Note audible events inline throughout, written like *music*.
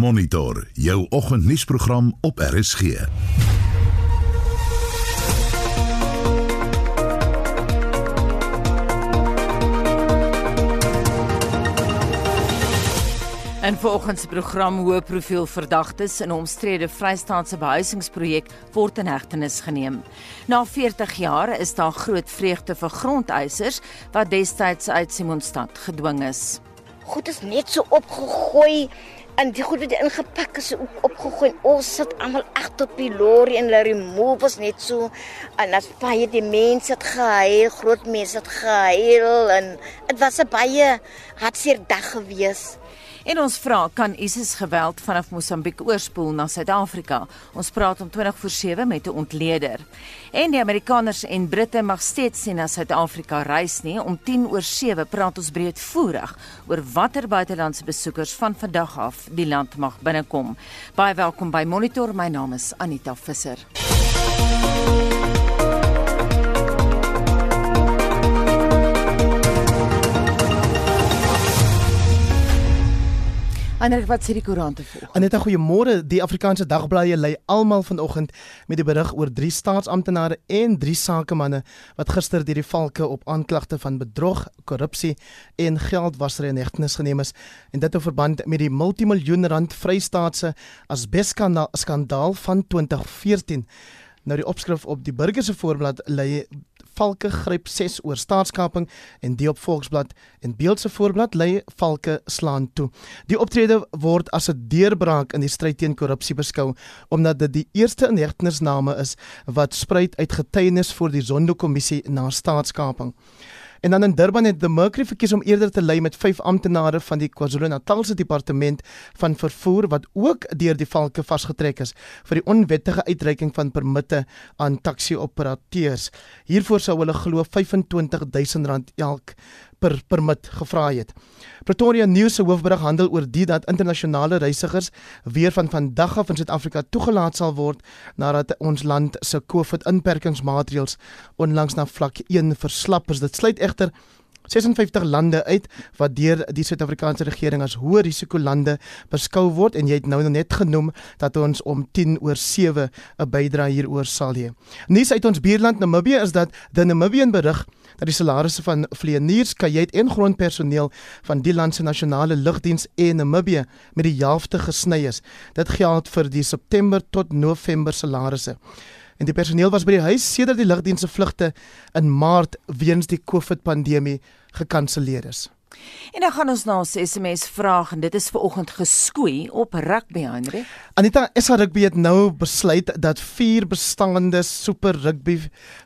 Monitor jou oggendnuusprogram op RSG. En volgens program hoë profiel verdagtes in 'n omstrede Vrystaatse behuisingsprojek word in hegtenis geneem. Na 40 jaar is daar groot vreugde vir grondeisers wat destyds uit Simonstad gedwing is. Goed is net so opgegooi en die goed wat ingepak is ook opgegooi. Ons sit almal agter op die lorry en hulle remove was net so en as baie die mense het gehuil, groot mense het gehuil en dit was 'n baie hartseer dag geweest. En ons vra kan ISIS geweld vanaf Mosambiek oorspoel na Suid-Afrika. Ons praat om 20 voor 7 met 'n ontleder. En die Amerikaners en Britte mag steeds sien na Suid-Afrika reis nie. Om 10 oor 7 praat ons breedvoerig oor watter buitelandse besoekers van vandag af die land mag binnekom. Baie welkom by Monitor. My naam is Anita Visser. Ander wat sê die koerante voor? Aneta, goeiemôre. Die Afrikaanse dagblaaie lei almal vanoggend met die berig oor drie staatsamptenare en drie sakemanne wat gister deur die valke op aanklagte van bedrog, korrupsie en geldwasery in hegtenis geneem is en dit in verband met die multimiljoen rand Vrystaatse asbeskandaal van 2014. Nou die opskrif op die burger se voorblad lei Valke gryp 6 oor staatskaping en die op Volksblad en Beeld se voorblad lê Valke slaan toe. Die optrede word as 'n deurbraak in die stryd teen korrupsie beskou omdat dit die eerste inhegtenisname is wat spruit uit getuienis voor die Zondo-kommissie na staatskaping. En dan in Durban het the Mercury verkies om eerder te lei met vyf amptenare van die KwaZulu-Natalse departement van vervoer wat ook deur die valke vasgetrek is vir die onwettige uitreiking van permitte aan taxi-operateurs. Hiervoor sou hulle glo R25000 elk per permit gevra het. Pretoria News se hoofberig handel oor dit dat internasionale reisigers weer van vandag af in Suid-Afrika toegelaat sal word nadat ons land se COVID-inperkingsmaatreëls onlangs na vlak 1 verslap is. Dit sluit egter 56 lande uit wat deur die Suid-Afrikaanse regering as hoë risiko lande beskou word en jy het nou net genoem dat ons om 10 oor 7 'n bydrae hieroor sal hê. Nuus uit ons buurland Namibië is dat die Namibian berig dat die salarisse van vlieëniers, kajuit en grondpersoneel van die land se nasionale lugdiens en Namibië met die helfte gesny is. Dit geld vir die September tot November salarisse en die personeel was by die huis sedert die lugdiens se vlugte in Maart weens die COVID-pandemie gekanselleer is. En dan gaan ons na ons SMS vraag en dit is ver oggend geskoei op rugby Henry. Anita, SA Rugby het nou besluit dat vier bestaande super rugby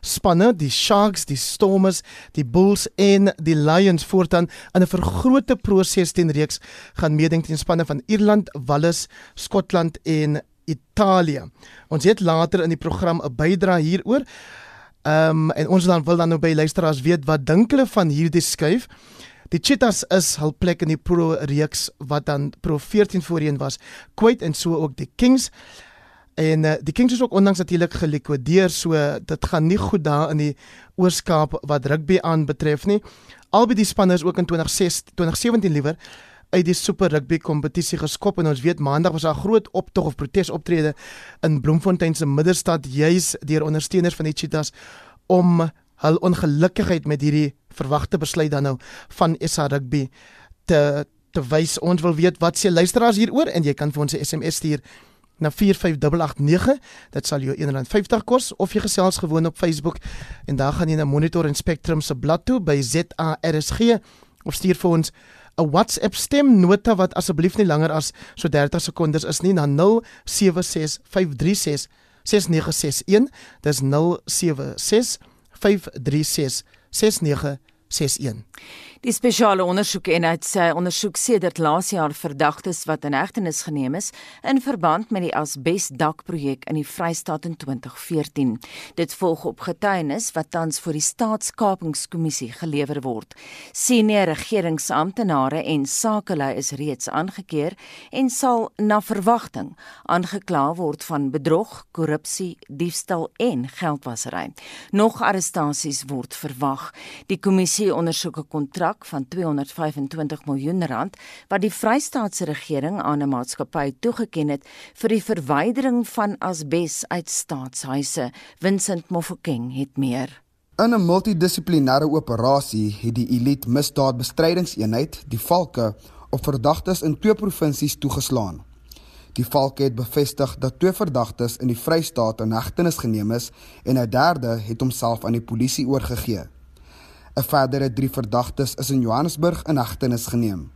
spanne, die Sharks, die Stormers, die Bulls en die Lions voortaan in 'n vergrote proses teen reeks gaan meeding teen spanne van Ierland, Wales, Skotland en Italië. Ons het later in die program 'n bydrae hieroor. Ehm um, en ons dan wil dan nou by luisteraars weet wat dink hulle van hierdie skuif. Die Cheetahs is hul plek in die Pro reeks wat dan Pro 14 voorheen was, kwyt en so ook die Kings. En uh, die Kings is ook onlangs natuurlik gelikwideer, so dit gaan nie goed daar in die Oorskaap wat rugby aan betref nie. Albei die spanne is ook in 2016 2017 liewer uit die Super Rugby kompetisie geskop en ons weet maandag was daar groot optog of protesoptrede in Bloemfontein se middestad juis deur ondersteuners van die Cheetahs om hul ongelukkigheid met hierdie verwagte besluit dan nou van SA Rugby te te wys. Ons wil weet wat sê luisteraars hieroor en jy kan vir ons 'n SMS stuur na 45889. Dit sal jou R150 kos of jy gesels gewoon op Facebook en daar gaan jy na Monitor en Spectrum se blad toe by ZARSG of stuur vir ons 'n WhatsApp stemnota wat asseblief nie langer as so 30 sekondes is nie na 0765366961. Dis 0765366961. Die spesiale ondersoekeenheid sê ondersoek sedert laas jaar verdagtes wat in hegtenis geneem is in verband met die asbesdakprojek in die Vrystaat in 2014. Dit volg op getuienis wat tans voor die Staatskapingskommissie gelewer word. Senior regeringsamptenare en sakelei is reeds aangekeer en sal na verwagting aangekla word van bedrog, korrupsie, diefstal en geldwasery. Nog arrestasies word verwag. Die kommissie ondersoek 'n kontrak kontrak van 225 miljoen rand wat die Vrystaatse regering aan 'n maatskappy toegeken het vir die verwydering van asbes uit staatshuise. Vincent Mofokeng het meer. In 'n multidissiplinêre operasie het die Elite Misdaadbestrydingseenheid, die Valke, op verdagtes in twee provinsies toegeslaan. Die Valke het bevestig dat twee verdagtes in die Vrystaat in hegtenis geneem is en 'n derde het homself aan die polisie oorgegee. 'n Verdere 3 verdagtes is in Johannesburg in hegtenis geneem.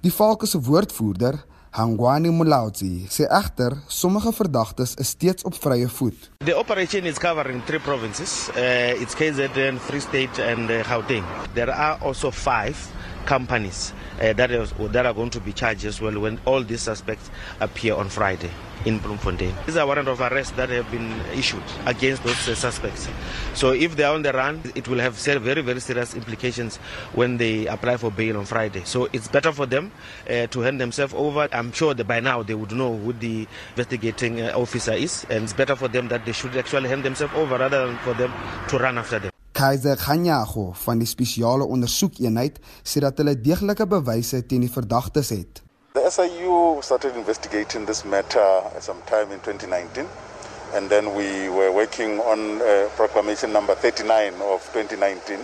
Die Valke se woordvoerder, Hangwani Mulaudzi, sê egter sommige verdagtes is steeds op vrye voet. The operation is covering three provinces. Uh, it's KZN, Free State and uh, Gauteng. There are also five companies uh, that, is, that are going to be charged as well when all these suspects appear on Friday in Bloemfontein. These are warrant of arrest that have been issued against those uh, suspects. So if they are on the run, it will have very, very serious implications when they apply for bail on Friday. So it's better for them uh, to hand themselves over. I'm sure that by now they would know who the investigating uh, officer is, and it's better for them that they should actually hand themselves over rather than for them to run after them. Kaiser Ganyago van die spesiale ondersoekeenheid sê dat hulle deeglike bewyse teen die verdagtes het. The SIU started investigating this matter sometime in 2019 and then we were working on uh, proclamation number 39 of 2019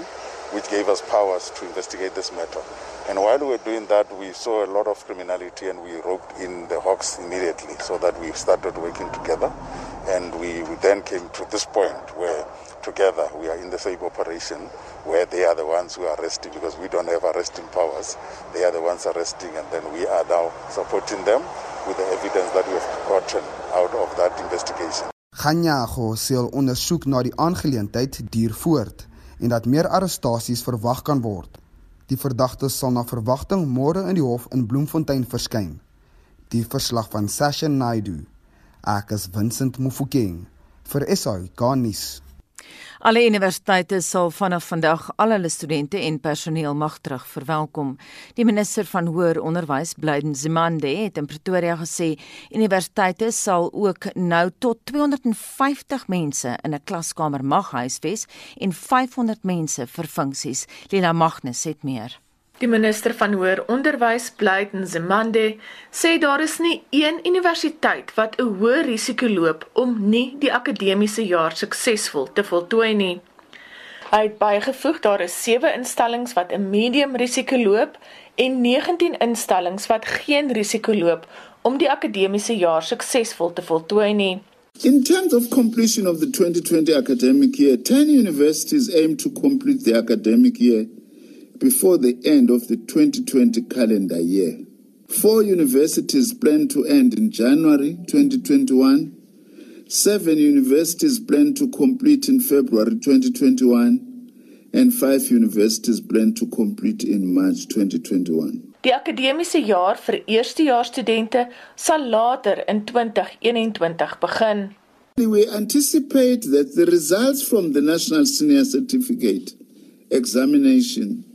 which gave us powers to investigate this matter. And while we were doing that, we saw a lot of criminality and we roped in the Hawks immediately so that we started working together. And we, we then came to this point where together we are in the same operation where they are the ones who are arresting because we don't have arresting powers. They are the ones arresting and then we are now supporting them with the evidence that we have gotten out of that investigation. Ganyago sê ondersoek na die aangeleentheid duur voort en dat meer arrestasies verwag kan word. Die verdagtes sal na verwagting môre in die hof in Bloemfontein verskyn. Die verslag van Sasha Naidu. Ek is Vincent Mufokeng vir SAI Garnis. Alle universiteite sal vanaf vandag al hulle studente en personeel mag terug verwelkom. Die minister van hoër onderwys, Blyden Zimande, het in Pretoria gesê universiteite sal ook nou tot 250 mense in 'n klaskamer mag huisves en 500 mense vir funksies. Lila Magnus het meer. Die minister van hoër onderwys, Blyden Zemande, sê daar is nie een universiteit wat 'n hoë risiko loop om nie die akademiese jaar suksesvol te voltooi nie. Hy het bygevoeg daar is 7 instellings wat 'n medium risiko loop en 19 instellings wat geen risiko loop om die akademiese jaar suksesvol te voltooi nie. In terms of completion of the 2020 academic year, 10 universities aim to complete the academic year before the end of the 2020 calendar year. Four universities plan to end in January 2021. Seven universities plan to complete in February 2021. And five universities plan to complete in March 2021. Die akademiese jaar vir eerstejaarsstudente sal later in 2021 begin. We anticipate that the results from the National Senior Certificate examination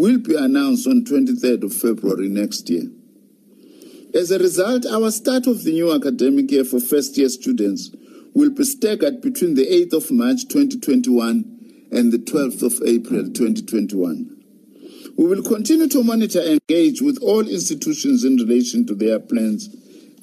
will be announced on 23rd of February next year. As a result, our start of the new academic year for first year students will be staggered between the 8th of March 2021 and the 12th of April 2021. We will continue to monitor and engage with all institutions in relation to their plans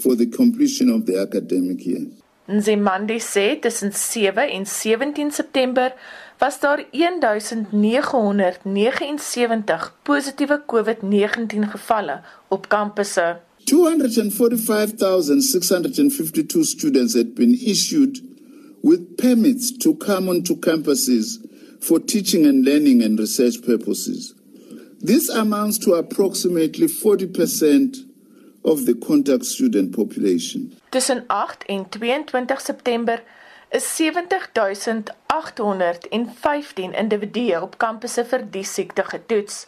for the completion of the academic year. Nzimande sê tussen 7 en 17 September was daar 1979 positiewe COVID-19 gevalle op kampusse. 245,652 students had been issued with permits to come onto campuses for teaching and learning and research purposes. This amounts to approximately 40% of the contact student population. Tussen 8 en 22 September is 70815 individue op kampusse vir die siekte getoets.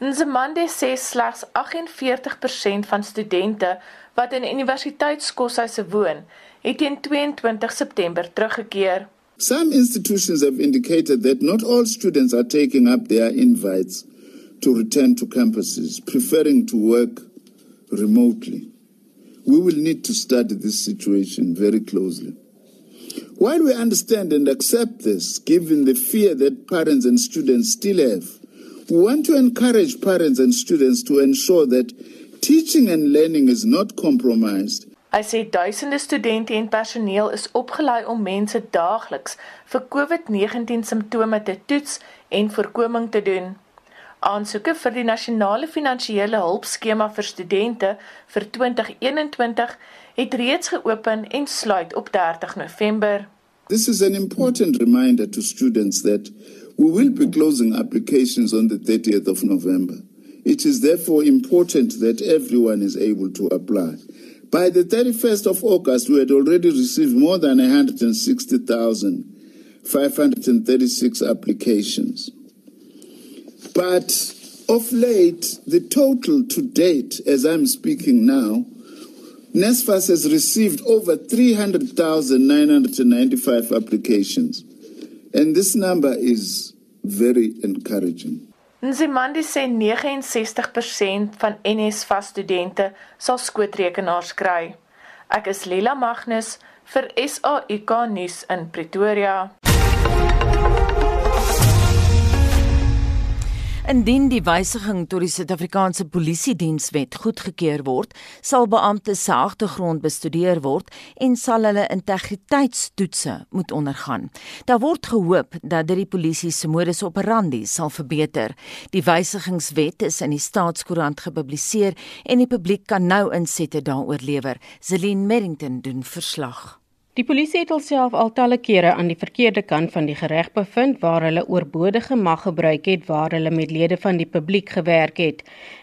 Nzimande sê slegs 48% van studente wat in universiteitskoshuise woon, het teen 22 September teruggekeer. Some institutions have indicated that not all students are taking up their invites to return to campuses, preferring to work remotely. We will need to study this situation very closely. While we understand and accept this, given the fear that parents and students still have, We want to encourage parents and students to ensure that teaching and learning is not compromised. Hy sê duisende studente en personeel is opgelei om mense daagliks vir COVID-19 simptome te toets en voorkoming te doen. Aansoeke vir die nasionale finansiële hulpskema vir studente vir 2021 het reeds geopen en sluit op 30 November. This is an important reminder to students that we will be closing applications on the 30th of November. It is therefore important that everyone is able to apply. By the 31st of August, we had already received more than 160,536 applications. But of late, the total to date, as I'm speaking now, NESFAS has received over 300,995 applications. And this number is very encouraging. Nzimandi sê 69% van NSFAS studente sal skootrekenaars kry. Ek is Lila Magnus vir SAIK nuus in Pretoria. Indien die wysiging tot die Suid-Afrikaanse Polisiedienswet goedgekeur word, sal beamptes se agtergrond bestudeer word en sal hulle integriteitstoetse moet ondergaan. Daar word gehoop dat dit die polisie se modus operandi sal verbeter. Die wysigingswet is in die Staatskoerant gepubliseer en die publiek kan nou insette daaroor lewer. Zelin Merrington doen verslag. Die polisie het alself al talle kere aan die verkeerde kant van die reg bevind waar hulle oorbodige mag gebruik het waar hulle met lede van die publiek gewerk het.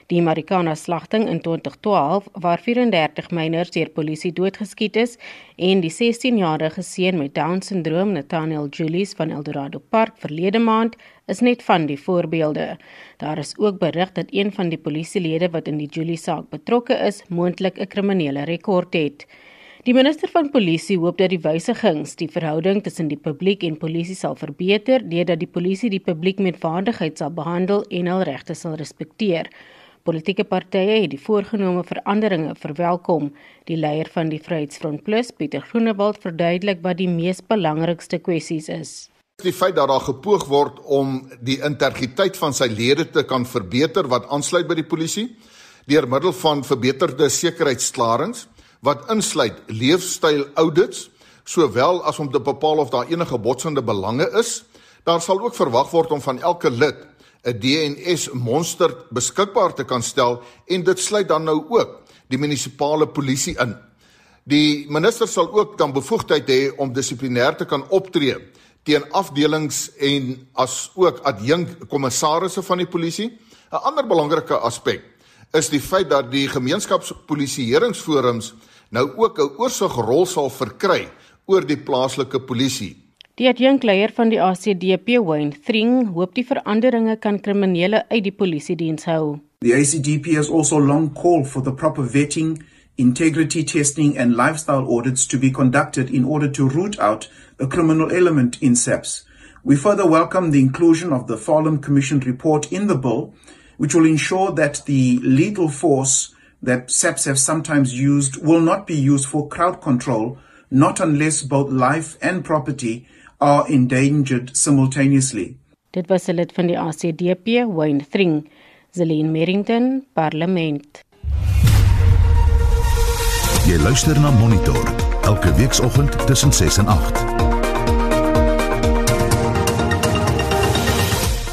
Die Marikana slagting in 2012 waar 34 miners deur polisie doodgeskiet is en die 16-jarige seun met Down-sindroom Nathaniel Julius van Eldorado Park verlede maand is net van die voorbeelde. Daar is ook berig dat een van die polisielede wat in die Julius saak betrokke is, moontlik 'n kriminele rekord het. Die minister van polisie hoop dat die wysigings die verhouding tussen die publiek en polisie sal verbeter deurdat die polisie die publiek met waardigheid sal behandel en hul regte sal respekteer. Politieke partye het die voorgenome veranderinge verwelkom. Die leier van die Vryheidsfront Plus, Pieter Groenewald, verduidelik wat die mees belangrikste kwessies is. Die feit dat daar gepoog word om die integriteit van sy lede te kan verbeter wat aansluit by die polisie deur middel van verbeterde sekuriteitsklarings wat insluit leefstyl audits sowel as om te bepaal of daar enige botsende belange is. Daar sal ook verwag word om van elke lid 'n DNS monster beskikbaar te kan stel en dit sluit dan nou ook die munisipale polisie in. Die minister sal ook dan bevoegdheid hê om dissiplinêr te kan optree teen afdelings en as ook adjunk kommissarisse van die polisie. 'n Ander belangrike aspek is die feit dat die gemeenskapspolisieeringsforums nou ook 'n oorsigrol sal verkry oor die plaaslike polisie. Die adjunkleier van die ACDP, Wayne Thring, hoop die veranderinge kan kriminele uit die polisiediens hou. The ACDP has also long called for the proper vetting, integrity testing and lifestyle audits to be conducted in order to root out a criminal element in SAPS. We further welcome the inclusion of the Farlam Commission report in the bill, which will ensure that the lethal force that SAPS have sometimes used will not be used for crowd control, not unless both life and property are endangered simultaneously. Dit was 'n lid van die ACDP, Wayne Thring, Zelin Merrington, Parlement. Jy luister na Monitor elke weekoggend tussen 6 en 8.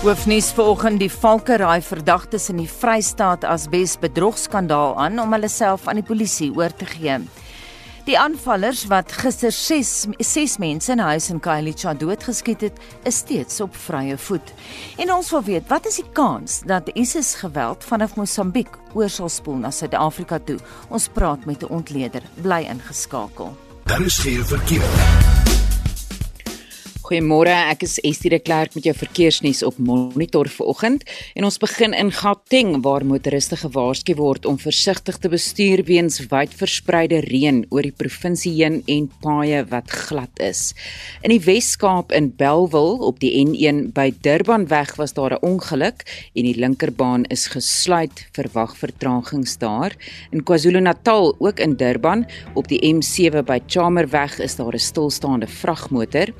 Hoofnuus vanoggend die Valkeraai verdagtes in die Vrystaat as besbedrogskandaal aan om hulle self aan die polisie oor te gee. Die aanvallers wat gister 6 6 mense in 'n huis in Khayelitsha doodgeskiet het, is steeds op vrye voet. En ons wil weet, wat is die kans dat ISIS geweld vanaf Mosambiek oor sal spoel na Suid-Afrika toe? Ons praat met 'n ontleder, bly ingeskakel. Daar is geen verkeer. Goeiemôre, ek is Estie de Klerk met jou verkeersnuus op Monitor vanoggend en ons begin in Gauteng waar motoriste gewaarsku word om versigtig te bestuur weens wyd verspreide reën oor die provinsie heen en paaie wat glad is. In die Wes-Kaap in Belwel op die N1 by Durbanweg was daar 'n ongeluk en die linkerbaan is gesluit, verwag vertragings daar. In KwaZulu-Natal ook in Durban op die M7 by Chamerweg is daar 'n stilstaande vragmotor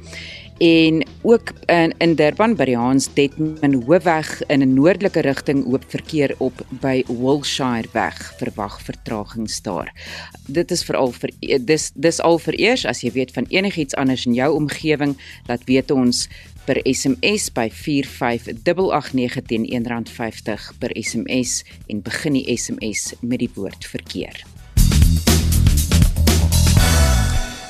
en ook in in Durban by die Hans Detman Hoofweg in 'n noordelike rigting oop verkeer op by Wilshire weg verwag vertragings daar. Dit is veral vir dis dis al vir eers as jy weet van enigiets anders in jou omgewing, laat weet ons per SMS by 45889 teen R1.50 per SMS en begin die SMS met die woord verkeer.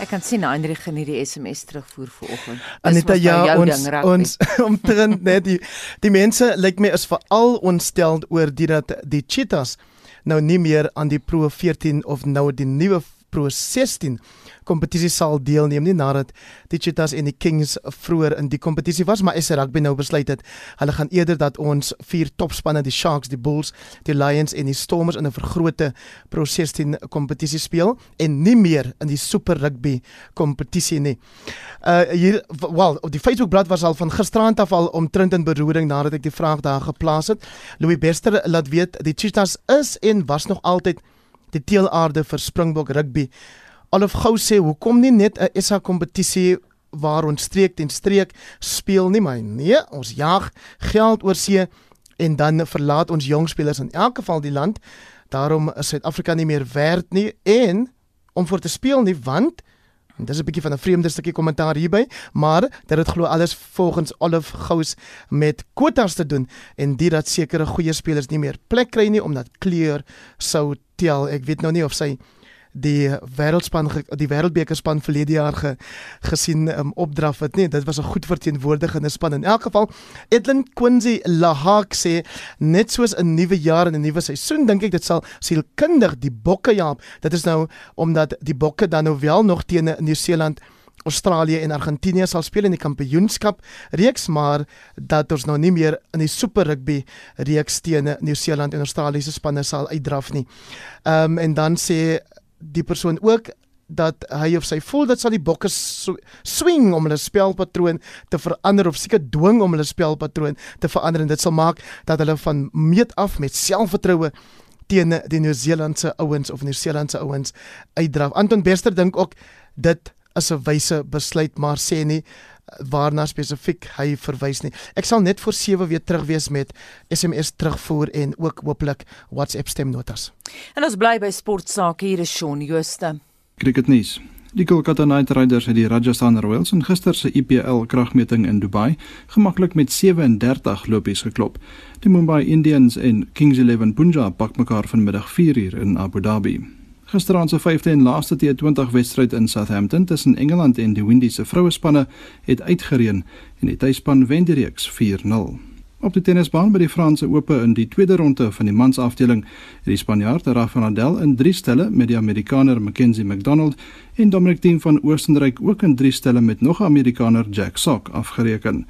Ek kan sien Hendrik geniet die SMS terugvoer vanoggend. Anita ja ons ons *laughs* omtrent net die die mense lyk like my is veral ontstel oor dit dat die cheetahs nou nie meer aan die Pro 14 of nou die nuwe Pro 16 kompetisie sal deelneem nie nadat die Cheetahs en die Kings vroeër in die kompetisie was, maar SA Rugby nou besluit het hulle gaan eerder dat ons vier topspanne, die Sharks, die Bulls, die Lions en die Stormers in 'n vergrote Pro 16 kompetisie speel en nie meer in die Super Rugby kompetisie nie. Uh hier wel, op die Facebook bladsy was al van gisteraand af al omtrent in beroering nadat ek die vraag daar geplaas het. Louis Bester laat weet die Cheetahs is en was nog altyd die teelaarde vir Springbok rugby Olof Gou sê hoekom nie net 'n SA kompetisie waar ons streek teen streek speel nie my nee ons jag geld oor see en dan verlaat ons jong spelers in elk geval die land. Daarom is Suid-Afrika nie meer werd nie en om voor te speel nie want en dis 'n bietjie van 'n vreemde stukkie kommentaar hierby maar dit glo alles volgens Olof Gous met kwotas te doen en dit dat sekere goeie spelers nie meer plek kry nie omdat kleur sou tel. Ek weet nou nie of sy die wêreldspan die wêreldbekerspan verlede jaar ge, gesien um, opdraf het. Nie dit was 'n goed verteenwoordigende span. In elk geval Edlin Quincy Lahak sê net soos 'n nuwe jaar en 'n nuwe seisoen dink ek dit sal sielkundig die bokke jaap dit is nou omdat die bokke dan nou wel nog teen Nieu-Seeland Australië en Argentinië sal speel in die kampioenskap reeks maar dat ons nou nie meer in die super rugby reeks teen Nieu-Seeland en Australië se spanne sal uitdraf nie. Ehm um, en dan sê die persoon ook dat hy of sy voel dat sal die bokke swing om hulle spelpatroon te verander of seker dwing om hulle spelpatroon te verander en dit sal maak dat hulle van meet af met selfvertroue teen die Nieu-Seelandse ouens of Nieu-Seelandse ouens uitdraf. Anton Bester dink ook dit is 'n wyse besluit maar sê nie waarna spesifiek hy verwys nie. Ek sal net vir 7 weer terug wees met SMS terugvoer en ook hooplik WhatsApp stemnotas. En ons bly by sportsake hier is Shaun Jooste. Cricketnuus. Die Kolkata Knight Riders het die Rajasthan Royals in gister se IPL kragmeting in Dubai gemaklik met 37 lopies geklop. Die Mumbai Indians en Kings 11 Punjab pak mekaar vanmiddag 4uur in Abu Dhabi. Gisteraand se 5de en laaste T20 wedstryd in Southampton tussen Engeland en die Windiese vrouespanne het uitgereën en die tuisspan wen die reeks 4-0. Op die tennisbaan by die Franse Ope in die tweede ronde van die mansafdeling het die Spanjaard Rafael Nadal in 3 stelle met die Amerikaner Mackenzie McDonald en Dominic Thiem van Oostenryk ook in 3 stelle met nog 'n Amerikaner Jack Sock afgereken.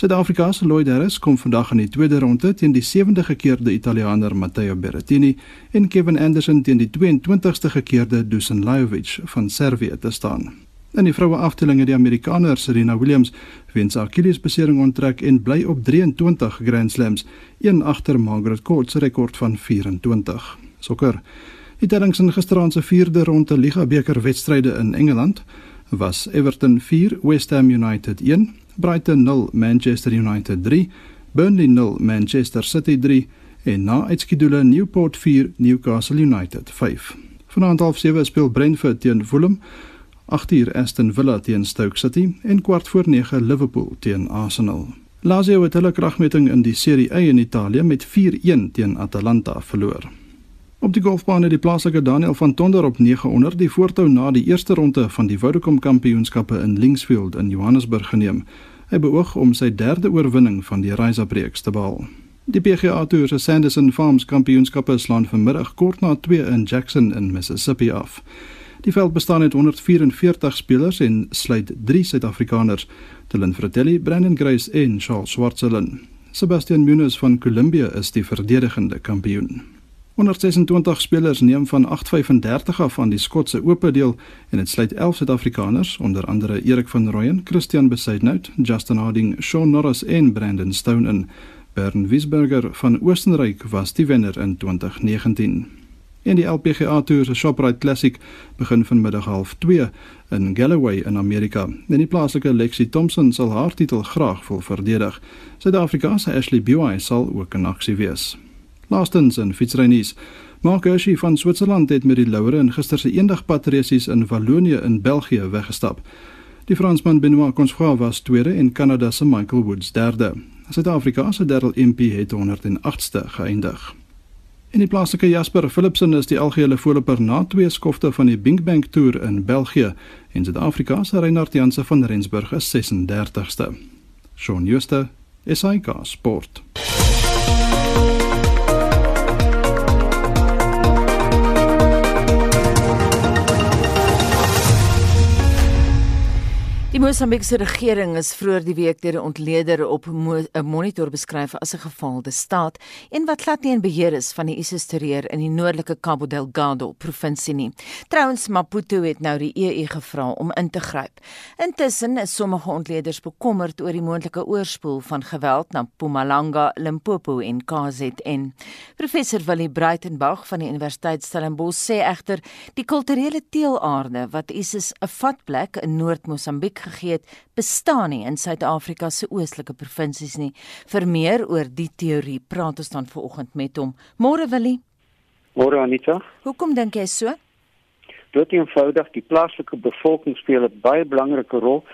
Suid-Afrika se Lloyd Harris kom vandag in die tweede ronde teen die 70de gekeerde Italianer Matteo Berrettini en Kevin Anderson teen die 22ste gekeerde Dusan Lajovic van Servië te staan. In die vroue afdeling het die Amerikaner Serena Williams weens Achilles besering onttrek en bly op 23 Grand Slams, een agter Margaret Court se rekord van 24. Sokker. Die tellings in gisteraand se vierde ronde Liga beker wedstryde in Engeland was Everton 4, West Ham United 1, Brighton 0 Manchester United 3 Burnley 0 Manchester City 3 en na uitskedule Newport 4 Newcastle United 5 Vanaand half 7 speel Brentford teen Fulham 8 uur Aston Villa teen Stoke City en kwart voor 9 Liverpool teen Arsenal. Lazio het hulle kragmeting in die Serie A in Italië met 4-1 teen Atalanta verloor. Op die golfbaan het die plaaslike Daniel van Tonder op 900 die voortou na die eerste ronde van die Vodacom Kampioenskappe in Linksfield in Johannesburg geneem. Hy beoog om sy derde oorwinning van die Ryza-breeks te behaal. Die PGA Tour se Sanderson Farms Kampioenskappe slaan vanmiddag kort na 2 in Jackson in Mississippi af. Die veld bestaan uit 144 spelers en sluit 3 Suid-Afrikaners: Dylan Fratelli, Brandon Grace en Charles Schwartzelen. Sebastian Munoz van Colombia is die verdedigende kampioen. 126 spelers neem van 8:35 af aan die Skotse Ope deel en dit sluit 11 Suid-Afrikaners onder andere Erik van Rooyen, Christian Besaidnout, Justin Harding, Shaun Norris en Brandon Stone in. Bernd Wiesberger van Oostenryk was die wenner in 2019. En die LPGA Tour se Shoprite Classic begin vanmiddag 0.30 in Galloway in Amerika. En die plaaslike Lexi Thompson sal haar titel graag wil verdedig. Suid-Afrika se Ashley Buy sal ook in aksie wees. Laastens in fietsrynuus. Mark Hirschi van Switserland het met die Laure in gister se eendagpatresies in Wallonië in België weggestap. Die Fransman Benoit Consfra was tweede en Kanada se Michael Woods derde. Suid-Afrika se Darryl Impey het 108ste geëindig. In die plaaslike Jasper Philipsen is die algehele voorloper na twee skofte van die Binkbank Tour in België en Suid-Afrika se Reinhard Janse van Rensburg is 36ste. Shaun Schuster, SAK Sport. Die Mosambiekse regering is vroeër die week deur 'n ontleder op 'n monitor beskryf as 'n gefaalde staat, een wat glad nie in beheer is van die ISIS-terreur in die noordelike Cabo Delgado provinsie nie. Trouwens Maputo het nou die EU gevra om in te gryp. Intussen is sommige ontleders bekommerd oor die moontlike oorspoel van geweld na Mpumalanga, Limpopo en KZN. Professor Willie Breitenberg van die Universiteit Stellenbosch sê egter die kulturele teelaarde wat ISIS 'n vatplek in Noord-Mosambiek gegee het, bestaan nie in Suid-Afrika se oostelike provinsies nie. Vir meer oor die teorie praat ons dan vanoggend met hom. Môre Willie. Môre Anita. Hoekom dink jy so? Dit eenvoudig die plaaslike bevolking speel 'n baie belangrike rol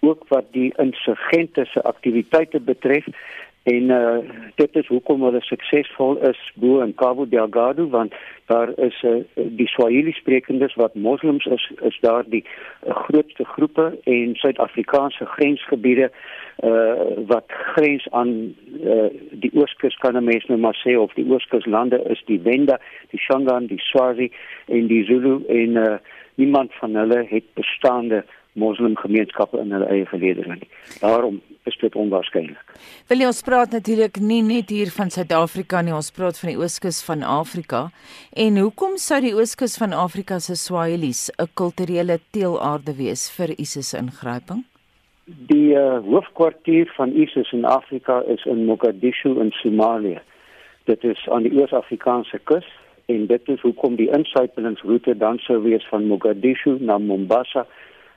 ook wat die insurgente se aktiwiteite betref En uh, dit is hoekom hulle suksesvol is bo in Cabo Delgado want daar is uh, die Swahili sprekendes wat moslems is is daar die uh, grootste groepe en Suid-Afrikaanse grensgebiede uh, wat grens aan uh, die ooskus kan mense nou maar sê of die ooskuslande is die Wenda, die Shangaan, die Swazi en die Zulu en uh, niemand van hulle het bestaande moslimgemeenskappe in hulle eie geleedere nie. Daarom is dit onwaarskynlik. Wil jy ons praat natuurlik nie net hier van Suid-Afrika nie, ons praat van die ooskus van Afrika. En hoekom sou die ooskus van Afrika se Swahilis 'n kulturele teelaarde wees vir ISIS ingryping? Die uh, hoofkwartier van ISIS in Afrika is in Mogadishu in Somalië. Dit is aan die Oos-Afrikaanse kus en dit is hoekom die insuipelingsroete dan sou wees van Mogadishu na Mombasa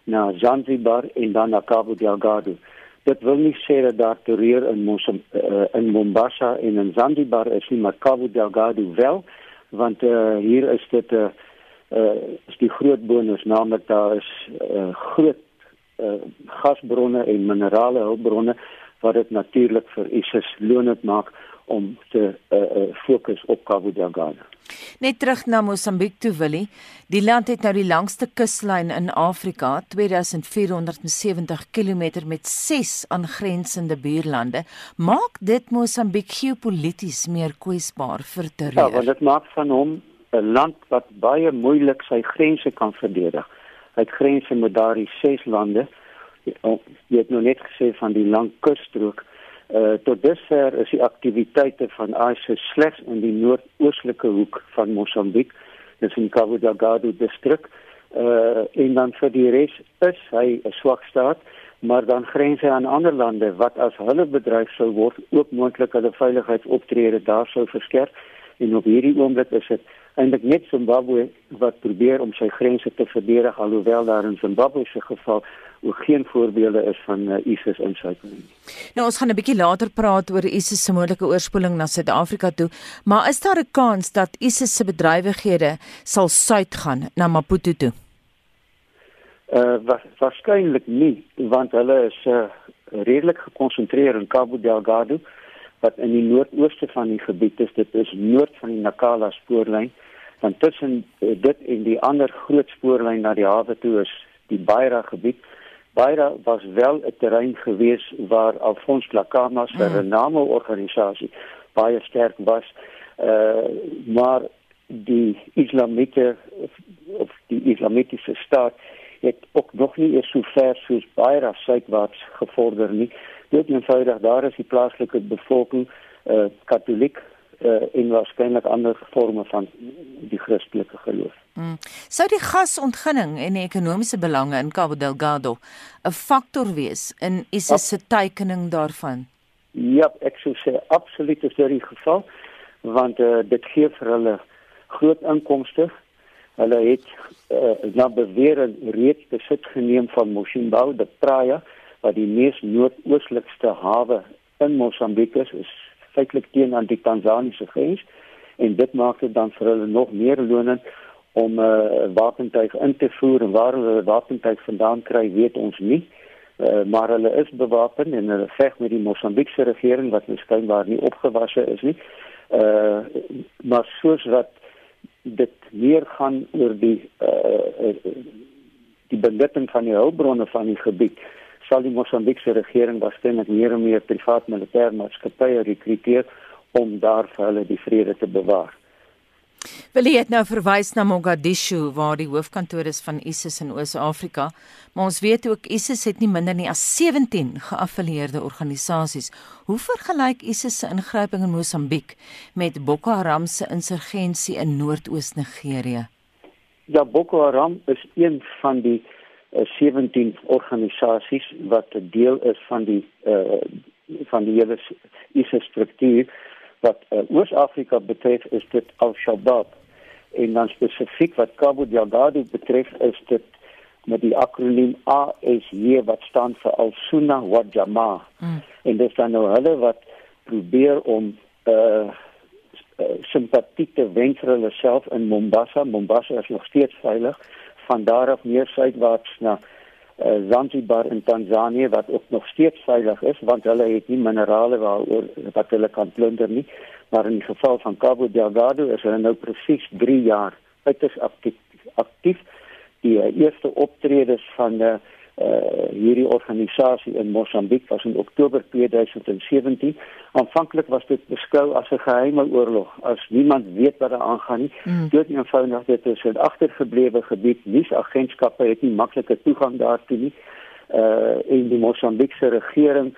na Zanzibar en dan na Cabo Delgado. Dit wil nie sê dat daar terreur in Mosam, uh, in Mombasa en in Zanzibar is nie, maar Cabo Delgado wel, want uh, hier is dit 'n uh, uh, is die groot bonus naamlik daar is uh, groot uh, gasbronne en minerale hulpbronne wat dit natuurlik vir ISIS loonend maak om te uh, uh, fokus op Cabo Delgado. Net terug na Mosambiek toe Willie. Die land het nou die langste kuslyn in Afrika, 2470 km met 6 aangrensende buurlande. Maak dit Mosambiek geopolities meer kwesbaar vir terreur? Ja, want dit maak van hom 'n land wat baie moeilik sy grense kan verdedig. Hy het grense met daardie 6 lande. Jy het nou net gesê van die lang kusstrook Uh tot dusver is die aktiwiteite van ISIS slegs in die noordoostelike hoek van Mosambiek, dis in Cabo Delgado distrik. Uh en dan vir die res is hy 'n swak staat, maar dan grens hy aan ander lande wat as hulle bedryf sou word ook moontlik hulle veiligheidsoptrede daar sou verskerp. En op hierdie oomblik is dit eintlik net Zimbabwe wat probeer om sy grense te verdedig alhoewel daar in Zimbabwe se geval ook geen voorbeelde is van uh, ISIS insluiting nie. Nou ons gaan 'n bietjie later praat oor ISIS se moontlike oorspoeling na Suid-Afrika toe, maar is daar 'n kans dat ISIS se bedrywighede sal suid gaan na Maputo toe? Uh wa waarskynlik nie, want hulle is uh, redelik gekonsentreer in Cabo Delgado wat in die noordooste van die gebied is. Dit is noord van die Nakala spoorlyn. Dan tussen uh, dit en die ander groot spoorlyn na die hawe toe is die Beira gebied. Beira was wel 'n terrein gewees waar Alfons Lakama se mm. rename organisasie baie sterk was. Uh maar die islamite of, die islamitiese staat het ook nog nie eens so ver soos Beira suidwaarts gevorder nie. Dit eenvoudig daar is die plaaslike bevolking uh katoliek uh, en waarskynlik ander forme van die Christelike geloof. Hmm. Sou die gasontginning en die ekonomiese belange in Cabo Delgado 'n faktor wees in ISIS se teikening daarvan? Ja, ek sou sê absoluut is dit die geval want uh, dit gee vir hulle groot inkomste. Hulle het uh, na bewering reeds besit geneem van Moshimbau, die Praia, wat die mees noordooslikste hawe in Mosambiek is, is feitelik teen aan die Tanzaniese grens en dit maak dit dan vir hulle nog meer lonend om 'n uh, wapentuig in te voer en waar hulle wapentuig vandaan kry, weet ons nie. Uh, maar hulle is bewapen en hulle veg met die Mosambiekse regering wat miskien nie opgewasse is nie. Uh maar soos wat dit meer gaan oor die uh die benutting van die hulpbronne van die gebied sal die Mosambiekse regering waarskynlik meer en meer privaat militêre maatskappye rekruteer om daar vir hulle die vrede te bewaar. Wil jy nou verwys na Mogadishu waar die hoofkantoor is van ISIS in Oos-Afrika, maar ons weet ook ISIS het nie minder nie as 17 geaffilieerde organisasies. Hoe vergelyk ISIS se ingryping in Mosambiek met Boko Haram se insurgensie in Noordoos-Nigerië? Ja, Boko Haram is een van die uh, 17 organisasies wat 'n deel is van die uh, van die hele ISIS struktuur wat uh, Oos-Afrika betref is dit Al-Shabaab. En dan spesifiek wat Cabo Delgado betref is dit met die akroniem ASJ wat staan vir Al-Sunna wa Jamaa mm. en dit is dan nou hulle wat probeer om uh, uh simpatie te wen vir hulle self in Mombasa. Mombasa is nog steeds veilig van daar af meer suidwaarts na uh, Zanzibar in Tanzanië wat ook nog steeds veilig is want hulle het nie minerale waaroor wat hulle kan plunder nie. Maar in die geval van Cabo Delgado is hulle nou presies 3 jaar uiters aktief aktief. Die uh, eerste optredes van uh, uh hierdie organisasie in Mosambiek was in Oktober 2017. Aanvanklik was dit beskou as 'n geheime oorlog, as niemand weet wat daar aangaan nie. Mm. Dit eenvoudig dit is 'n agtergeblewe gebied, nie agentskappe het nie maklike toegang daartoe nie. Uh en die Mosambiekse regering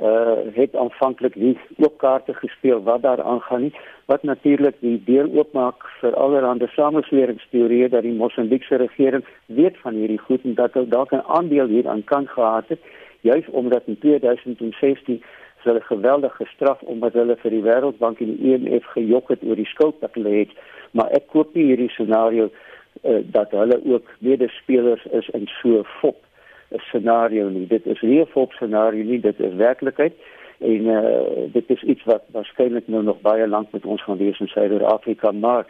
uh het aanvanklik nie ook kaarte gespeel wat daar aangaan nie wat natuurlik die deur oopmaak vir allerlei samesweringsteorieë dat die Mosambiekse regering weet van hierdie goed en dat hulle dalk 'n aandeel hieraan kan gehad het juis omdat in 2016 hulle geweldig gestraf omdat hulle vir die Wêreldbank en die IMF e gejok het oor die skuld wat hulle het. Maar ek koop nie hierdie scenario uh, dat hulle ook medespelers is in so 'n fop 'n scenario nie. Dit is nie 'n volks scenario nie, dit is werklikheid en uh, dit is iets wat waarskynlik nou nog baie lank met ons gaan wees in Suid-Afrika, maar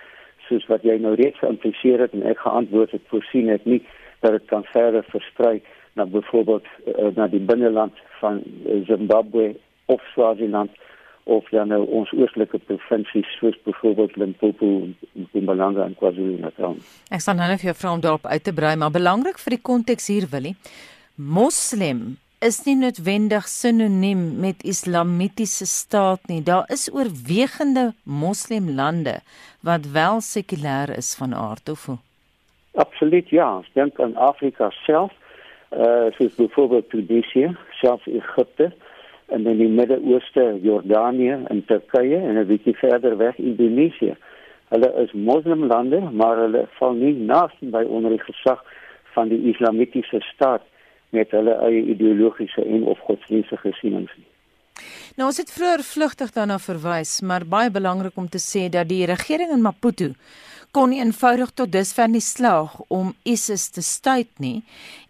soos wat jy nou reeds geïmpliseer het en ek geantwoord het, voorsien het nie dat dit kan verder versprei na byvoorbeeld uh, na die binneland van Zimbabwe of Swaziland of dan nou ons oostelike provinsies soos byvoorbeeld Limpopo en Mpumalanga en KwaZulu-Natal. Ek sal nou net vir jou vra om daarop uit te brei, maar belangrik vir die konteks hier Willie. Moslem is nie noodwendig sinoniem met islamitiese staat nie. Daar is oorwegende moslemlande wat wel sekulêr is van aard of hoe? Absoluut ja. Ek dink aan Afrika self, eh uh, soos byvoorbeeld Tunesië, selfs Egipte en in die Midde-Ooste, Jordanië en Turkye en 'n bietjie verder weg Indonesië. Hulle is moslimlande, maar hulle val nie naaste by onder die gesag van die islamitiese staat met hulle eie ideologiese en of godsdienstige gesienings nie. Nou ons het vroeër vlugtig daarna verwys, maar baie belangrik om te sê dat die regering in Maputo kon eenvoudig tot dusver nie slaag om ISIS te stuit nie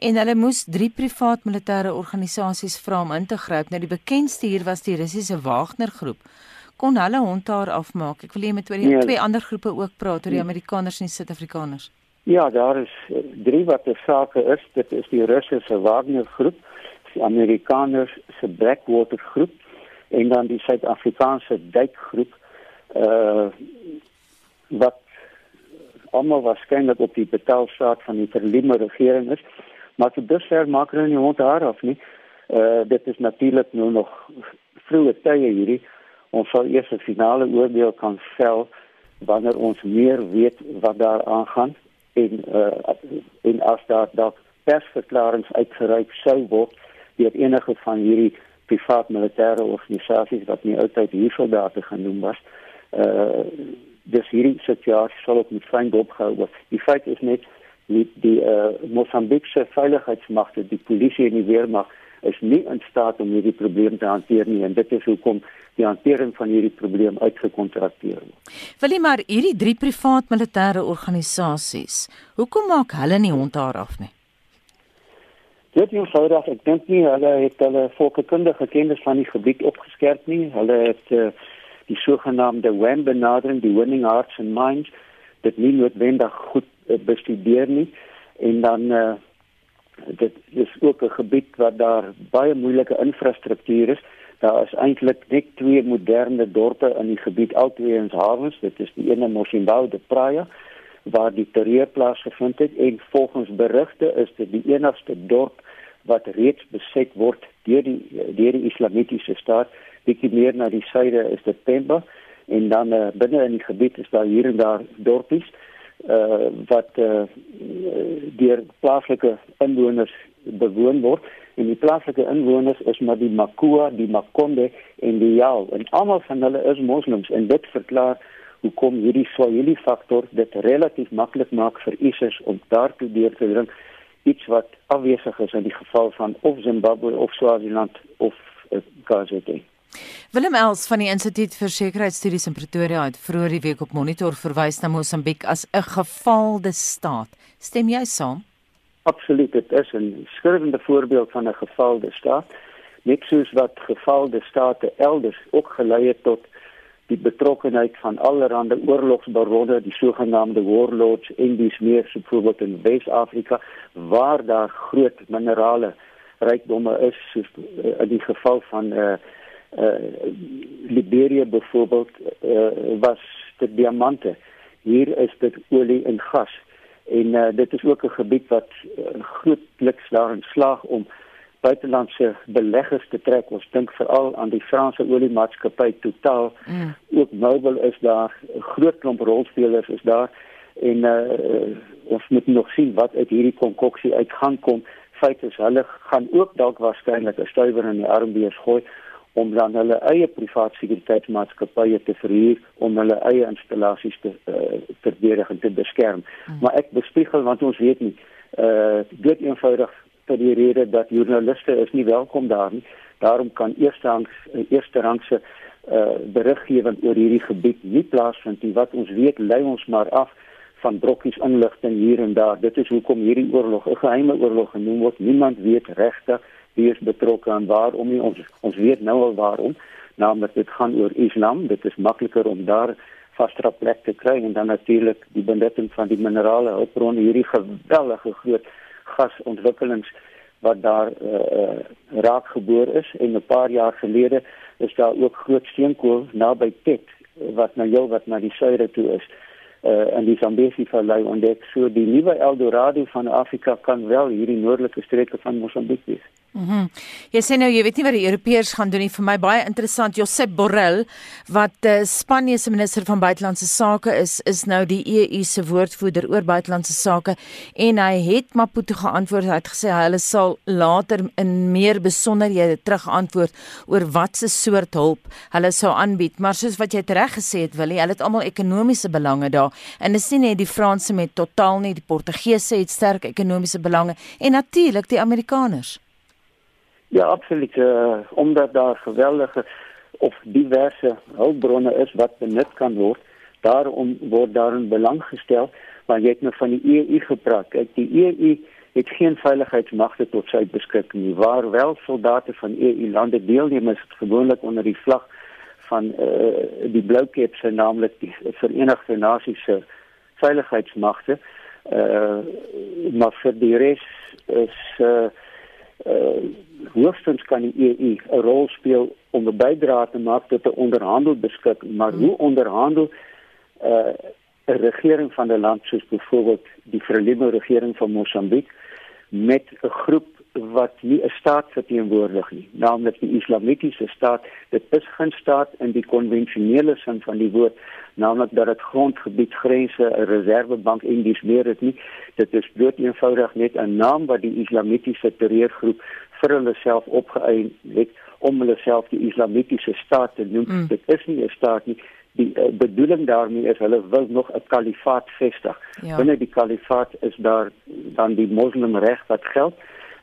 en hulle moes drie privaat militêre organisasies vra om in te gryp. Nou die bekendste hier was die Russiese Wagner groep. Kon hulle hond daar afmaak? Ek wil hê met oor die nee. twee ander groepe ook praat, oor die Amerikaners en die Suid-Afrikaners. Ja, daar is eh, drie wat te sake is. Dit is die Russiese Wagner groep, die Amerikaners se Blackwater groep en dan die Suid-Afrikaanse Duik groep. Uh wat almal waarskynlik op die betaalstaat van die verlieme regering is. Maar tot dusver maak hulle nie hond haar af nie. Uh dit is natuurlik nou nog vroeë tye hierdie. Ons sal eers 'n finale oordeel kan vel wanneer ons meer weet wat daar aangaan en uh en as daar dalk persverklaringe uitgereik sou word deur enige van hierdie privaat militêre organisasies wat nie altyd hier soldate genoem was. Uh dis hierdie situasie sal ook met fyn dopgehou word. Die feit is net die die uh, Mosambiekse veiligheidsmagte, die polisie en die weermag is nie in staat om hierdie probleem te hanteer nie en dit is hoekom die hantering van hierdie probleem uitgekontrakteer word. Wil jy maar hierdie drie privaat militêre organisasies, hoekom maak hulle nie hond daar af nie? Dit is eenvoudig, ek dink nie hulle het hulle volkskundige kennis van die gebied opgeskerp nie. Hulle het uh, die sogenaamde WAM benadering, die winning hearts and minds, dit nie noodwendig goed uh, bestudeer nie en dan uh, dit is ook 'n gebied waar daar baie moeilike infrastruktuur is. Daar is eintlik net twee moderne dorpe in die gebied, albei in hawens. Dit is die ene Mosimbau de Praia waar die terreur plaasgevind het en volgens berigte is dit die enigste dorp wat reeds beset word deur die deur die islamitiese staat bietjie meer na die suide is dit Pemba en dan uh, binne in die gebied is daar hier en daar dorpies uh, wat uh, deur plaaslike inwoners bewoon word en die plaaslike inwoners is maar die Makua, die Makonde en die Yao en almal van hulle is moslems en dit verklaar hoekom hierdie Swahili faktor dit relatief maklik maak vir ISIS om daartoe deur te dring iets wat afwesig is in die geval van of Zimbabwe of Swaziland of uh, KwaZulu. Willem Els van die Instituut vir Sekuriteitsstudies in Pretoria het vroeër die week op Monitor verwys na Mosambiek as 'n gefaalde staat. Stem jy saam? Absoluut, dit is 'n skurwende voorbeeld van 'n gefaalde staat. Net soos wat gefaalde state elders ook gelei het tot die betrokkenheid van allerlei oorlogsbaronne, die sogenaamde warlords en dis meer so byvoorbeeld in Wes-Afrika waar daar groot minerale rykdomme is, soos uh, in die geval van uh, uh, Liberia byvoorbeeld uh, was dit diamante. Hier is dit olie en gas. En uh, dit is ook 'n gebied wat uh, grootliks daarin slaag om buitelandse beleggers te trek. Ons dink veral aan die Franse oliemaatskappy Total. Mm. Ook Mobil is daar, 'n groot klomp rolspelers is daar en uh, ons moet nog sien wat uit hierdie konkoksie uit gaan kom. Feit is hulle gaan ook dalk waarskynlik 'n stuiver in die armbeers gooi om dan hulle eie privaat sekuriteitsmaatskappye te verhuur om hulle eie installasies te uh, verdedig en te beskerm. Mm. Maar ek bespiegel want ons weet nie uh eh, dit eenvoudig vir die rede dat joernaliste is nie welkom daar nie. Daarom kan eerstehangs eerste rangse uh beriggewing oor hierdie gebied nie plaasvind nie. Wat ons weet, lei ons maar af van brokkies inligting hier en daar. Dit is hoekom hierdie oorlog 'n geheime oorlog genoem word. Niemand weet regtig wie is betrokke en waarom nie. Ons ons weet nou al waarom. Naamlik dit gaan oor Islam. Dit is makliker om daar vaste plek te kry en dan natuurlik die benutting van die minerale hulpbronne hierdie geweldige groot gasontwikkelings wat daar uh, raak geboor is en 'n paar jaar gelede is daar ook groot steenkool naby Tet wat nou heel wat na die suide toe is uh, in die Zambesi vallei ontdek so die nuwe Eldorado van Afrika kan wel hierdie noordelike streke van Mosambiek wees. Mhm. Mm jy sê nou jy weet nie wat die Europeërs gaan doen nie. Vir my baie interessant. Josep Borrell wat uh, Spanje se minister van buitelandse sake is, is nou die EU se woordvoerder oor buitelandse sake en hy het Maputo geantwoord. Hy het gesê hulle sal later in meer besonderhede terugantwoord oor watse soort hulp hulle sou aanbied. Maar soos wat jy reg gesê het, Willie, hulle het almal ekonomiese belange daar. En dis nie net die Franse met totaal nie, die Portugese het sterk ekonomiese belange en natuurlik die Amerikaners. Ja, absoluut. Uh, omdat daar geweldige of diverse hulpbronne is wat benut kan word, daarom word daar 'n belang gestel. Maar jy het nou van die EU gepraat. Kyk, die EU het geen veiligheidsmagte tot sy beskikking nie. Waar wel soldate van EU-lande deelneem, is dit gewoonlik onder die vlag van uh, die Bloukeps, naamlik die Verenigde Nasies se veiligheidsmagte. Uh, maar vir die res is uh, uh hoogstens kan die EU 'n rol speel om 'n bydrae te maak tot 'n onderhandel beskik, maar hoe onderhandel uh 'n regering van 'n land soos byvoorbeeld die Frelimo regering van Mosambiek met 'n groep wat nie 'n staat verteenwoordig nie, naamlik die Islamitiese staat. Dit is geen staat in die konvensionele sin van die woord, naamlik dat dit grondgebied grense, 'n reservebank en dis meer dit nie. Dit is bloot eenvoudig net 'n naam wat die Islamitiese terreurgroep vir hulle self opgeëien het om hulle self die Islamitiese staat te noem. Mm. Dit is nie 'n staat nie. Die uh, bedoeling daarmee is hulle wil nog 'n kalifaat vestig. Ja. Binne die kalifaat is daar dan die moslimreg wat geld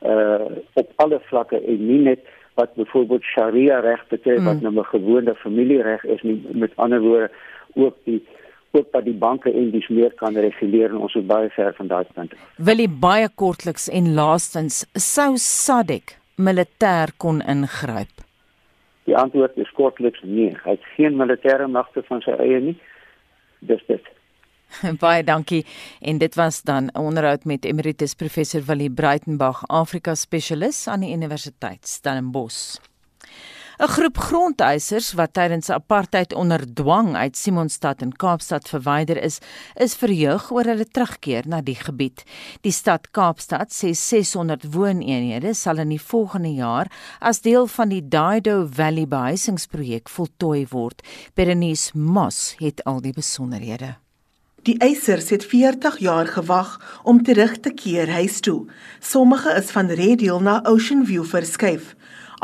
uh op alle vlakke en nie net wat byvoorbeeld Sharia reg betref mm. wat nou 'n gewone familiereg is nie met ander woorde ook die ook dat die banke en dis meer kan reguleer en ons is baie ver van daai punt. Wil jy baie kortliks en laastens sou SADC militêr kon ingryp? Die antwoord is kortliks nee. Hy het geen militêre magte van sy eie nie. Dis dit. *laughs* Baie dankie. En dit was dan 'n onderhoud met Emeritus Professor Willie Breitenberg, Afrika spesialis aan die Universiteit Stellenbosch. 'n Groep grondeisers wat tydens apartheid onder dwang uit Simonstad in Kaapstad verwyder is, is verheug oor hulle terugkeer na die gebied. Die stad Kaapstad sê 600 wooneenhede sal in die volgende jaar as deel van die Dido Valley behuisingsprojek voltooi word. Berenice Moss het al die besonderhede. Die eisers het 40 jaar gewag om terug te keer huis toe. Sommige is van Red Hill na Ocean View verskuif.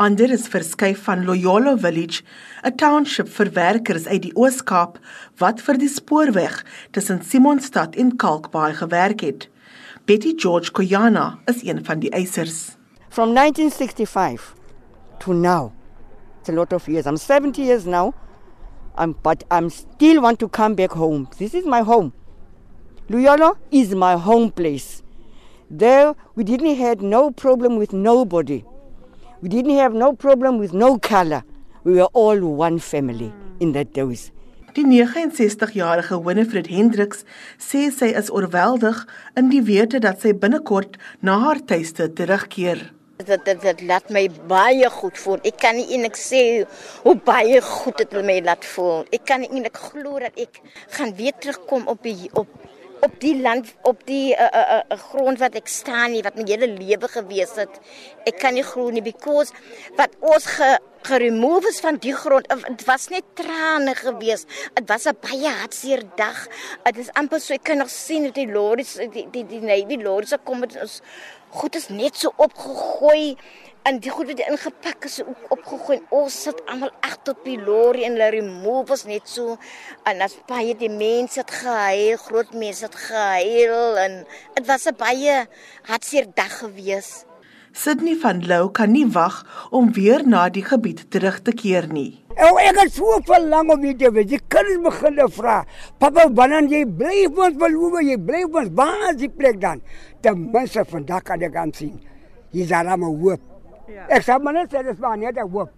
Ander is verskuif van Loyola Village, 'n township vir werkers uit die Oos-Kaap wat vir die spoorweg tussen Simonstad en Kalkbaai gewerk het. Betty George Koyana is een van die eisers. From 1965 to now. It's a lot of years. I'm 70 years now. I'm but I'm still want to come back home. This is my home. Loyola is my home place. There we didn't had no problem with nobody. We didn't have no problem with no color. We were all one family in that days. Die 69-jarige Winifred Hendriks sê sy is oorweldig in die wete dat sy binnekort na haar tuiste terugkeer. Dit dit dit laat my baie goed voel. Ek kan nie eintlik sê hoe baie goed dit my laat voel. Ek kan nie eintlik glo dat ek gaan weer terugkom op die op op die land op die uh, uh, uh, grond wat ek staan nie wat my hele lewe gewees het. Ek kan nie glo nie because wat ons ge geremove is van die grond. Dit was net trane gewees. Dit was 'n baie hartseer dag. Dit is amper so ek kan nog sien hoe die lorries die die die navy lorries kom met ons goed is net so opgegooi en die goed wat ingepak is ook opgegooi. Ons sit almal agter op die lorry en hulle remove was net so en as baie die mense het gehuil, groot mense het gehuil en dit was 'n baie hartseer dag gewees. Sydney van Lou kan nie wag om weer na die gebied terug te keer nie. Ou ek het so verlang om dit te weet. Jy kan nie begin vra. Papa, wanneer jy bly ons beloof, jy bly ons waar is die plek dan? Ten minste vandag kan ek aan sien. Hier is daar 'n hoop. Ja. Ek sê maar net dit is maar net 'n hoop.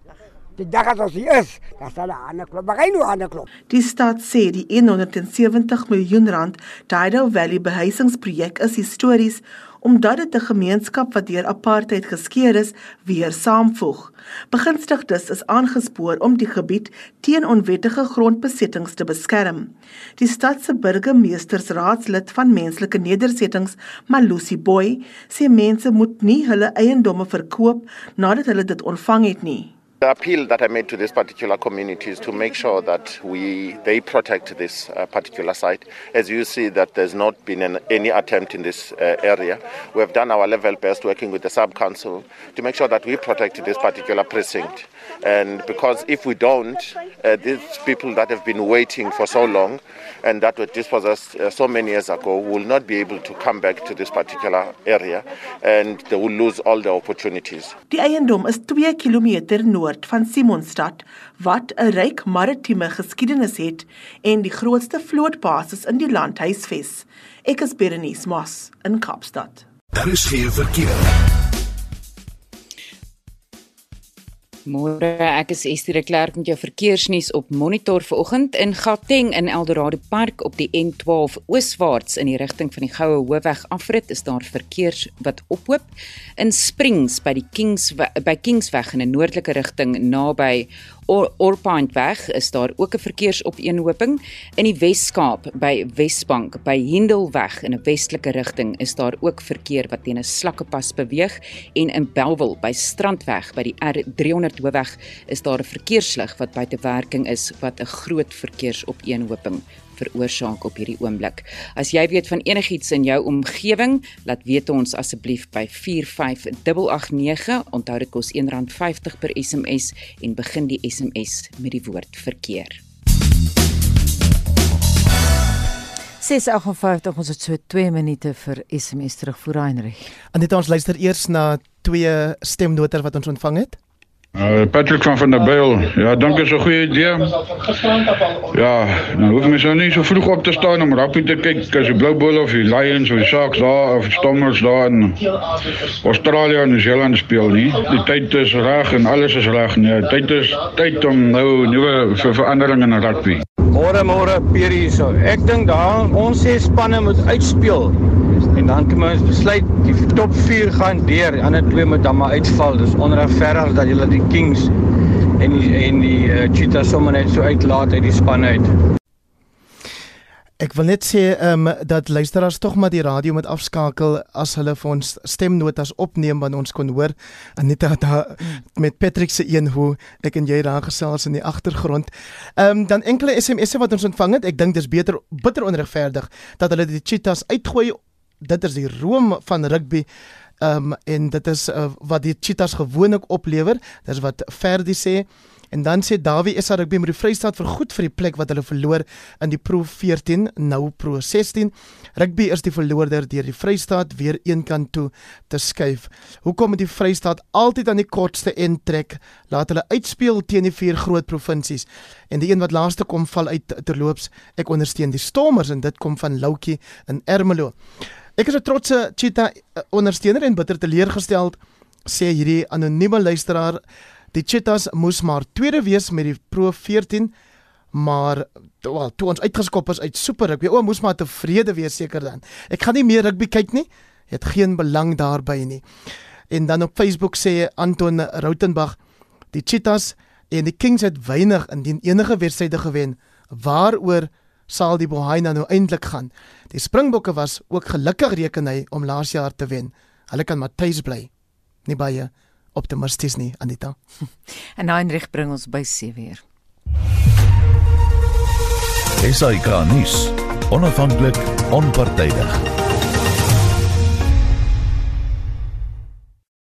Die dag as ons hier is, dan sal 'n klop, maar nie 'n klop. Die stad sê die 170 miljoen rand Dido Valley behuisingsprojek is histories omdat dit 'n gemeenskap wat deur apartheid geskeur is, weer saamvoeg. Begunstigdes is aangespoor om die gebied teen onwettige grondbesittings te beskerm. Die stad se burgemeestersraadslid van menslike nedersettings, Malusi Boy, sê mense moet nie hulle eiendomme verkoop nadat hulle dit ontvang het nie. The appeal that I made to this particular community is to make sure that we they protect this uh, particular site. As you see, that there's not been an, any attempt in this uh, area. We have done our level best working with the sub council to make sure that we protect this particular precinct. And because if we don't, uh, these people that have been waiting for so long and that were dispossessed uh, so many years ago will not be able to come back to this particular area and they will lose all the opportunities. Die eiendom is 2 km noord van Simonstad wat 'n ryk maritieme geskiedenis het en die grootste vlootbasis in die land huisves. Ek is Berenice Moss in Kaapstad. Daar is geen verkeer. Môre, ek is Estie de Klerk met jou verkeersnuus op Monitor vanoggend in Gauteng in Eldorado Park op die N12 ooswaarts in die rigting van die Goue Hoofweg afrit is daar verkeers wat ophoop. In Springs by die Kings by Kingsweg in 'n noordelike rigting naby Orpoint weg is daar ook 'n verkeersopeenhoping. In die Wes-Kaap by Wesbank by Hendelweg in 'n westelike rigting is daar ook verkeer wat teen 'n slakkepas beweeg. En in Belwel by Strandweg by die R300 hoofweg is daar 'n verkeerslig wat buite werking is wat 'n groot verkeersopeenhoping veroorsaak op hierdie oomblik. As jy weet van enigiets in jou omgewing, laat weet ons asseblief by 45889. Onthou dit kos R1.50 per SMS en begin die SMS met die woord verkeer. 6:58 ons het so 2 minute vir SMS terugvoer Heinrich. Aneta ons luister eers na twee stemnote wat ons ontvang het. Uh, Patrick van van der Byl. Ja, dankie so 'n goeie idee. Ja, nou hoef mens nou nie so vroeg op te staan om rugby te kyk as die Blue Bulls of die Lions of die Sharks daar of die Stormers daar in Australië en Nieu-Seeland speel nie. Die tyd is reg en alles is reg. Nee, tyd is tyd om nou nuwe ver veranderinge in rugby. Môre môre Pierre hierso. Ek dink daar ons sê spanne moet uitspeel dan kan ons besluit die top 4 gaan deur. Die ander twee moet dan maar uitval. Dis onregverdig dat julle die Kings en die en die uh, Cheetahs sommer net so uitlaat uit die span uit. Ek wil net sê ehm um, dat luisteraars tog maar die radio moet afskakel as hulle vir ons stemnotas opneem want ons kon hoor Anita daar met Patrick se een hoe ek en jy daar gesels in die agtergrond. Ehm um, dan enkele SMS'e wat ons ontvang het. Ek dink dis beter bitter onregverdig dat hulle die cheetahs uitgooi dit is die room van rugby um, en dit is uh, wat die cheetahs gewoonlik oplewer dis wat Ferdi sê. En dan sê Dawie is rugby met die Vrystaat vir goed vir die plek wat hulle verloor in die Pro 14 nou Pro 16 rugby is die verloorder deur die Vrystaat weer een kant toe te skuif. Hoekom het die Vrystaat altyd aan die kortste end trek? Laat hulle uitspeel teen die vier groot provinsies en die een wat laaste kom val uit terloops. Ek ondersteun die Stormers en dit kom van Loukie in Ermelo. Ek is 'n trotse cheetah ondersteuner en bitter teleurgesteld sê hierdie anonieme luisteraar die cheetahs moes maar tweede wees met die Pro 14 maar wel toe ons uitgeskop is uit super rugby o moes maar tevrede wees seker dan. Ek gaan nie meer rugby kyk nie het geen belang daarbey nie. En dan op Facebook sê Anton Rautenbach die cheetahs en die kings het weinig indien enige wedstryde gewen waaroor sal die Bohaina nou eintlik gaan. Die Springbokke was ook gelukkig reken hy om laas jaar te wen. Hulle kan Matthys bly. Nie baie optimisties nie, Anita. *laughs* en Heinrich bring ons by 7 uur. Esai Kahnis, onafhanklik, onpartydig.